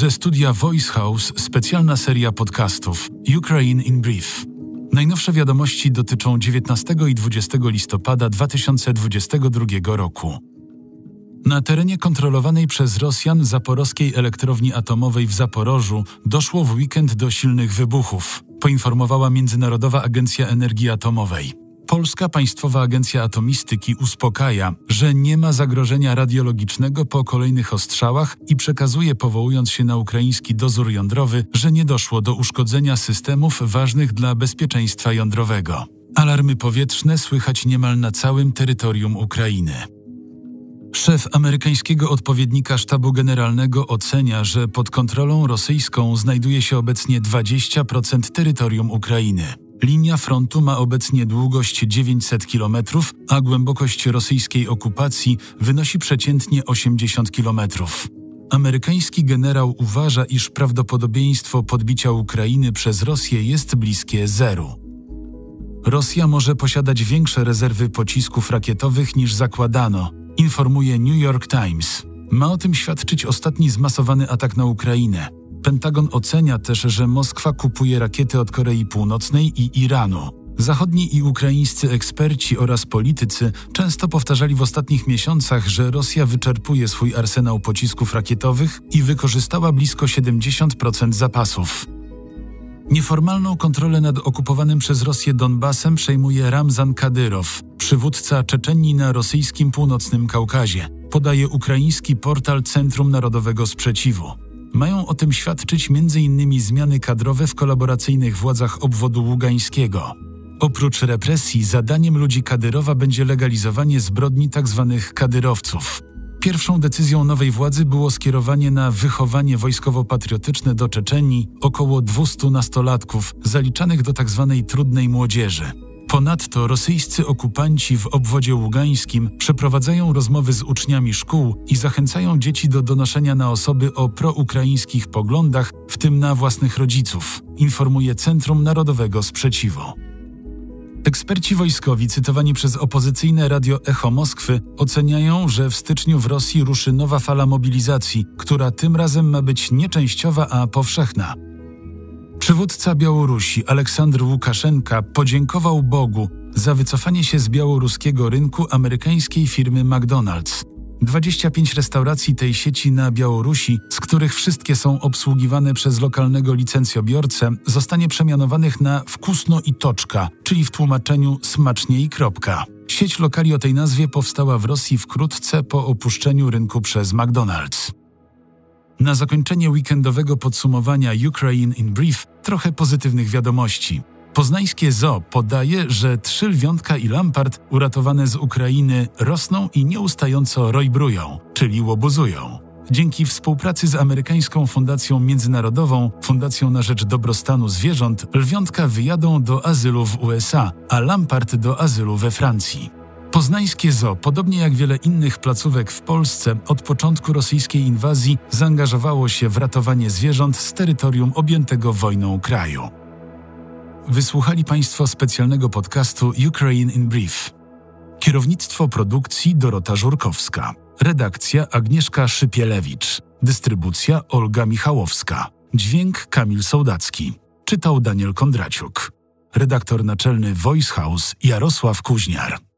Ze studia Voice House specjalna seria podcastów Ukraine in Brief. Najnowsze wiadomości dotyczą 19 i 20 listopada 2022 roku. Na terenie kontrolowanej przez Rosjan zaporowskiej elektrowni atomowej w Zaporożu doszło w weekend do silnych wybuchów, poinformowała Międzynarodowa Agencja Energii Atomowej. Polska Państwowa Agencja Atomistyki uspokaja, że nie ma zagrożenia radiologicznego po kolejnych ostrzałach i przekazuje, powołując się na ukraiński dozór jądrowy, że nie doszło do uszkodzenia systemów ważnych dla bezpieczeństwa jądrowego. Alarmy powietrzne słychać niemal na całym terytorium Ukrainy. Szef amerykańskiego odpowiednika sztabu generalnego ocenia, że pod kontrolą rosyjską znajduje się obecnie 20% terytorium Ukrainy. Linia frontu ma obecnie długość 900 km, a głębokość rosyjskiej okupacji wynosi przeciętnie 80 km. Amerykański generał uważa, iż prawdopodobieństwo podbicia Ukrainy przez Rosję jest bliskie zeru. Rosja może posiadać większe rezerwy pocisków rakietowych niż zakładano, informuje New York Times. Ma o tym świadczyć ostatni zmasowany atak na Ukrainę. Pentagon ocenia też, że Moskwa kupuje rakiety od Korei Północnej i Iranu. Zachodni i ukraińscy eksperci oraz politycy często powtarzali w ostatnich miesiącach, że Rosja wyczerpuje swój arsenał pocisków rakietowych i wykorzystała blisko 70% zapasów. Nieformalną kontrolę nad okupowanym przez Rosję Donbasem przejmuje Ramzan Kadyrow, przywódca Czeczenii na rosyjskim północnym Kaukazie, podaje ukraiński portal Centrum Narodowego Sprzeciwu. Mają o tym świadczyć m.in. zmiany kadrowe w kolaboracyjnych władzach obwodu ługańskiego. Oprócz represji, zadaniem ludzi Kadyrowa będzie legalizowanie zbrodni tzw. Tak kadyrowców. Pierwszą decyzją nowej władzy było skierowanie na wychowanie wojskowo-patriotyczne do Czeczenii około 200 nastolatków, zaliczanych do tzw. Tak trudnej młodzieży. Ponadto rosyjscy okupanci w obwodzie ługańskim przeprowadzają rozmowy z uczniami szkół i zachęcają dzieci do donoszenia na osoby o proukraińskich poglądach, w tym na własnych rodziców, informuje Centrum Narodowego Sprzeciwu. Eksperci wojskowi cytowani przez opozycyjne radio Echo Moskwy oceniają, że w styczniu w Rosji ruszy nowa fala mobilizacji, która tym razem ma być nieczęściowa, a powszechna. Przywódca Białorusi Aleksandr Łukaszenka podziękował Bogu za wycofanie się z białoruskiego rynku amerykańskiej firmy McDonald's. 25 restauracji tej sieci na Białorusi, z których wszystkie są obsługiwane przez lokalnego licencjobiorcę, zostanie przemianowanych na Wkusno i Toczka, czyli w tłumaczeniu smacznie i kropka. Sieć lokali o tej nazwie powstała w Rosji wkrótce po opuszczeniu rynku przez McDonald's. Na zakończenie weekendowego podsumowania Ukraine in Brief trochę pozytywnych wiadomości. Poznańskie ZO podaje, że trzy lwiątka i lampart uratowane z Ukrainy rosną i nieustająco rojbrują, czyli łobuzują. Dzięki współpracy z amerykańską Fundacją Międzynarodową, Fundacją na Rzecz Dobrostanu Zwierząt, lwiątka wyjadą do azylu w USA, a lampart do azylu we Francji. Poznańskie ZO, podobnie jak wiele innych placówek w Polsce, od początku rosyjskiej inwazji zaangażowało się w ratowanie zwierząt z terytorium objętego wojną kraju. Wysłuchali Państwo specjalnego podcastu Ukraine in Brief. Kierownictwo produkcji Dorota Żurkowska. Redakcja Agnieszka Szypielewicz. Dystrybucja Olga Michałowska. Dźwięk Kamil Sołdacki. Czytał Daniel Kondraciuk. Redaktor naczelny Voice House Jarosław Kuźniar.